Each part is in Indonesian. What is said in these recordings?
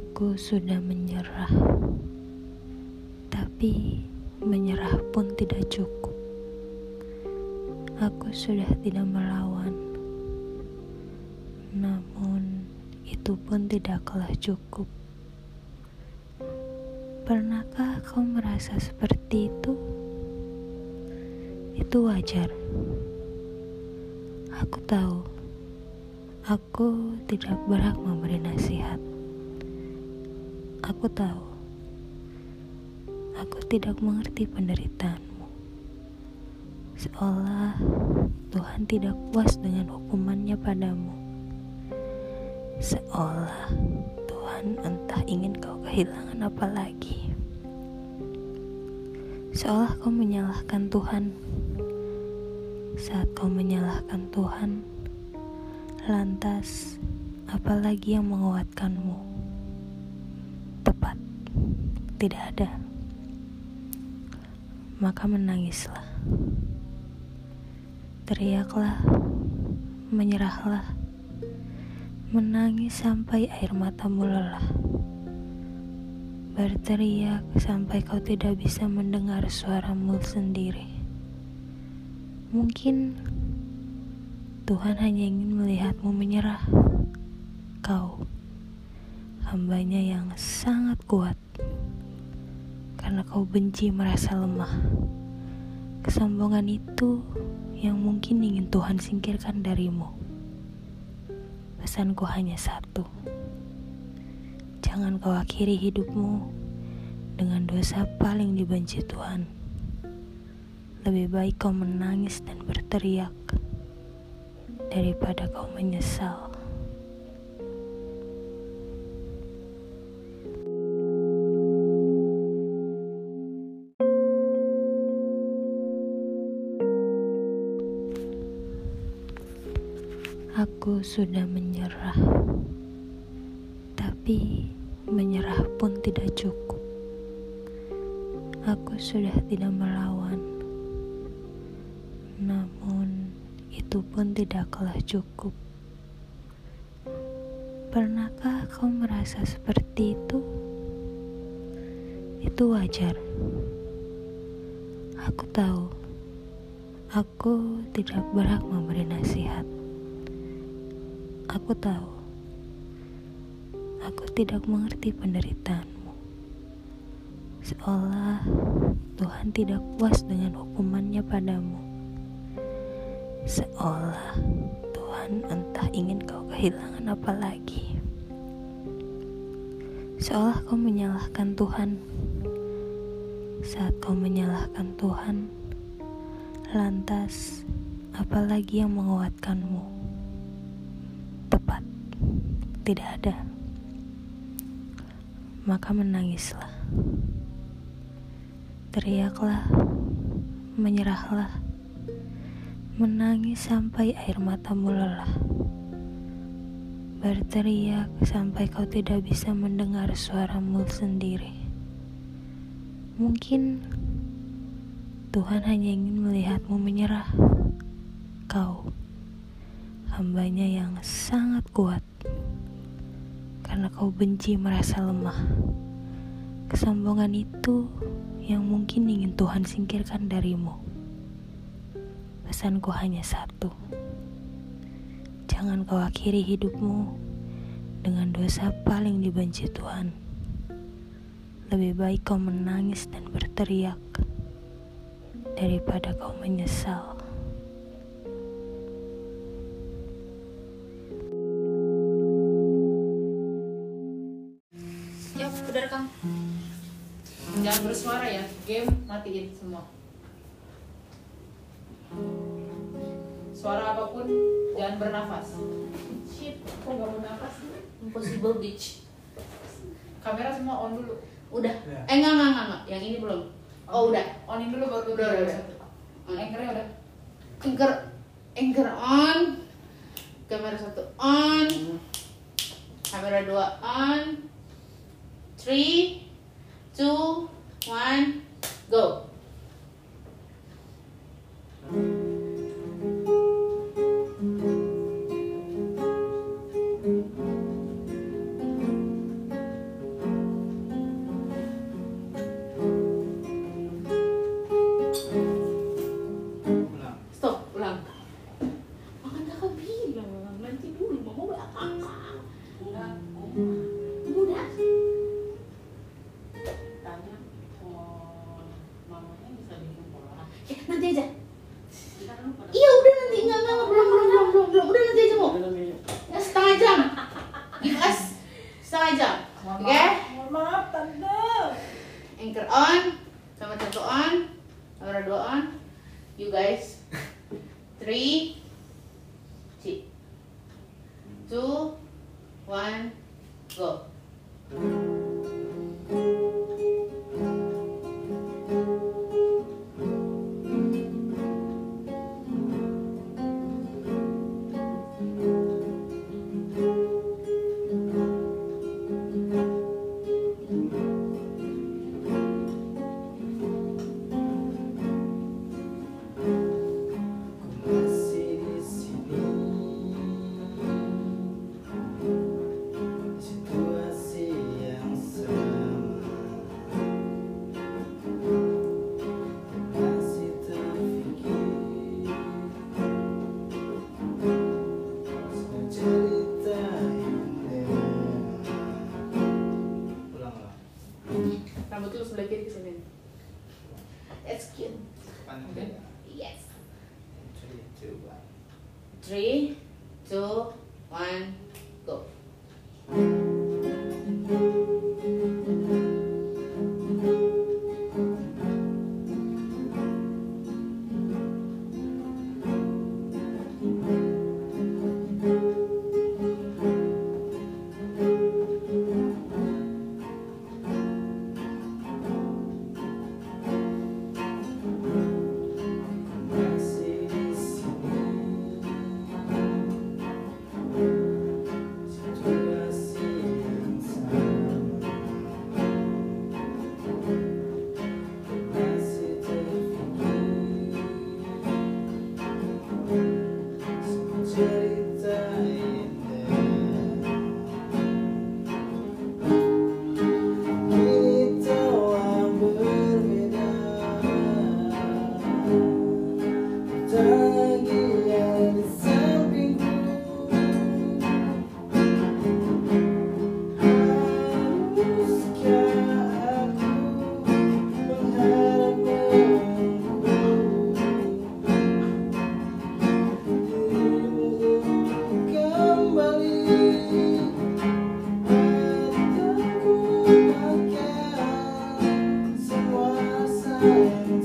Aku sudah menyerah, tapi menyerah pun tidak cukup. Aku sudah tidak melawan, namun itu pun tidaklah cukup. Pernahkah kau merasa seperti itu? Itu wajar. Aku tahu, aku tidak berhak memberi nasihat. Aku tahu, aku tidak mengerti penderitaanmu. Seolah Tuhan tidak puas dengan hukumannya padamu. Seolah Tuhan entah ingin kau kehilangan apa lagi. Seolah kau menyalahkan Tuhan saat kau menyalahkan Tuhan, lantas apalagi yang menguatkanmu? Tidak ada. Maka menangislah, teriaklah, menyerahlah, menangis sampai air matamu lelah. Berteriak sampai kau tidak bisa mendengar suaramu sendiri. Mungkin Tuhan hanya ingin melihatmu menyerah. Kau, hambanya yang sangat kuat, karena kau benci merasa lemah. Kesombongan itu yang mungkin ingin Tuhan singkirkan darimu. Pesanku hanya satu: jangan kau akhiri hidupmu dengan dosa paling dibenci Tuhan. Lebih baik kau menangis dan berteriak daripada kau menyesal. Sudah menyerah, tapi menyerah pun tidak cukup. Aku sudah tidak melawan namun, itu pun tidaklah cukup. Pernahkah kau merasa seperti itu? Itu wajar. Aku tahu, aku tidak berhak memberi nasihat. Aku tahu, aku tidak mengerti penderitaanmu. Seolah Tuhan tidak puas dengan hukumannya padamu seolah Tuhan entah ingin kau kehilangan apa lagi. Seolah kau menyalahkan Tuhan. Saat kau menyalahkan Tuhan, lantas apalagi yang menguatkanmu? Tidak ada. Maka menangislah. Teriaklah, menyerahlah menangis sampai air matamu lelah, berteriak sampai kau tidak bisa mendengar suaramu sendiri. Mungkin Tuhan hanya ingin melihatmu menyerah. Kau, hambanya yang sangat kuat, karena kau benci merasa lemah. Kesombongan itu yang mungkin ingin Tuhan singkirkan darimu. Pesanku hanya satu. Jangan kau akhiri hidupmu dengan dosa paling dibenci Tuhan. Lebih baik kau menangis dan berteriak daripada kau menyesal. Rekam. Jangan bersuara ya, game matiin semua. Suara apa pun jangan bernafas. Shit, kok gak mau nafas? Impossible Beach. Kamera semua on dulu. Udah. Ya. Eh enggak, enggak, enggak, enggak. Yang ini belum. Oh, udah. Onin dulu baru Udah, udah, udah. Hmm. Anchornya udah. Anchor anchor on. Kamera satu on. Kamera dua on. Three, two, one, go. Three, two, one, go. Oke. Yes. Three, two, one. Three, two, one, Música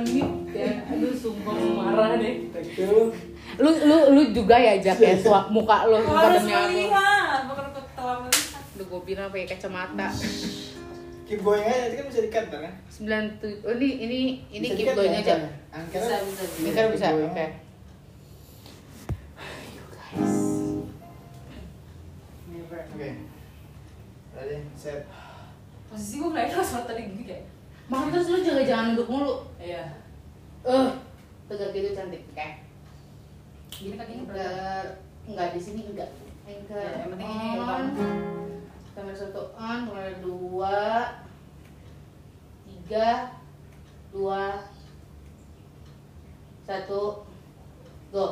menit ya. Aduh, sumpah marah deh. Lu lu lu juga ya Jak ya suap muka lu Harus melihat, bukan telah melihat. Duh, gue bilang pakai kacamata. Keep going aja, itu kan bisa di-cut kan? Sembilan tuh. Oh, ini ini ini Bisa keep going ya, aja. kan? Angkanya- Bisa, bisa, kan bisa. Oke. Never. Oke. Ready, set. Posisi gue ngeliatnya sama tadi gini kayak. Makanya terus lu jaga jangan nunduk mulu. Iya. Eh, tegak gitu cantik. Oke. Gini kakinya? Anchor enggak di sini enggak. Anchor Ya, yang penting ini on. Kamera satu on, kamera dua, tiga, dua, satu, go.